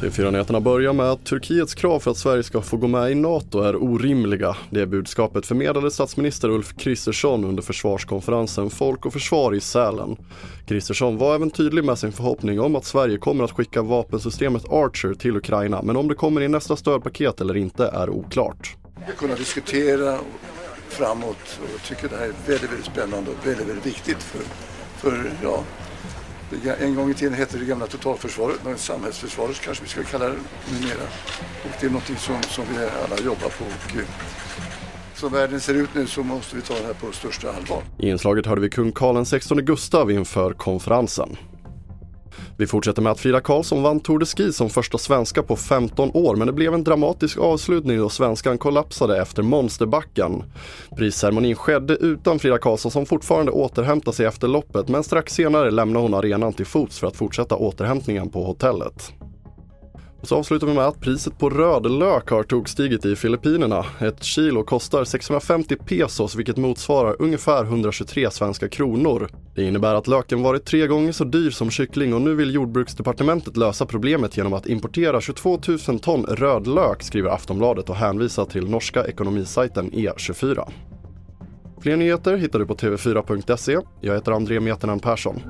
TV4-nyheterna börjar med att Turkiets krav för att Sverige ska få gå med i NATO är orimliga. Det budskapet förmedlade statsminister Ulf Kristersson under försvarskonferensen Folk och Försvar i Sälen. Kristersson var även tydlig med sin förhoppning om att Sverige kommer att skicka vapensystemet Archer till Ukraina, men om det kommer i nästa stödpaket eller inte är oklart. Vi kunna diskutera framåt och tycker det här är väldigt, väldigt spännande och väldigt, väldigt viktigt för, för ja, en gång i tiden hette det gamla totalförsvaret, samhällsförsvaret kanske vi ska kalla det numera. Och det är någonting som, som vi alla jobbar på. Och, eh, som världen ser ut nu så måste vi ta det här på största allvar. I inslaget hörde vi kung Karl XVI Gustav inför konferensen. Vi fortsätter med att Frida Karlsson vann Tour de Ski som första svenska på 15 år men det blev en dramatisk avslutning då svenskan kollapsade efter monsterbacken. Prisceremonin skedde utan Frida Karlsson som fortfarande återhämtar sig efter loppet men strax senare lämnar hon arenan till fots för att fortsätta återhämtningen på hotellet. Och så avslutar vi med att priset på rödlök har tokstigit i Filippinerna. Ett kilo kostar 650 pesos vilket motsvarar ungefär 123 svenska kronor. Det innebär att löken varit tre gånger så dyr som kyckling och nu vill jordbruksdepartementet lösa problemet genom att importera 22 000 ton rödlök skriver Aftonbladet och hänvisar till norska ekonomisajten E24. Fler nyheter hittar du på tv4.se. Jag heter André Metenen Persson.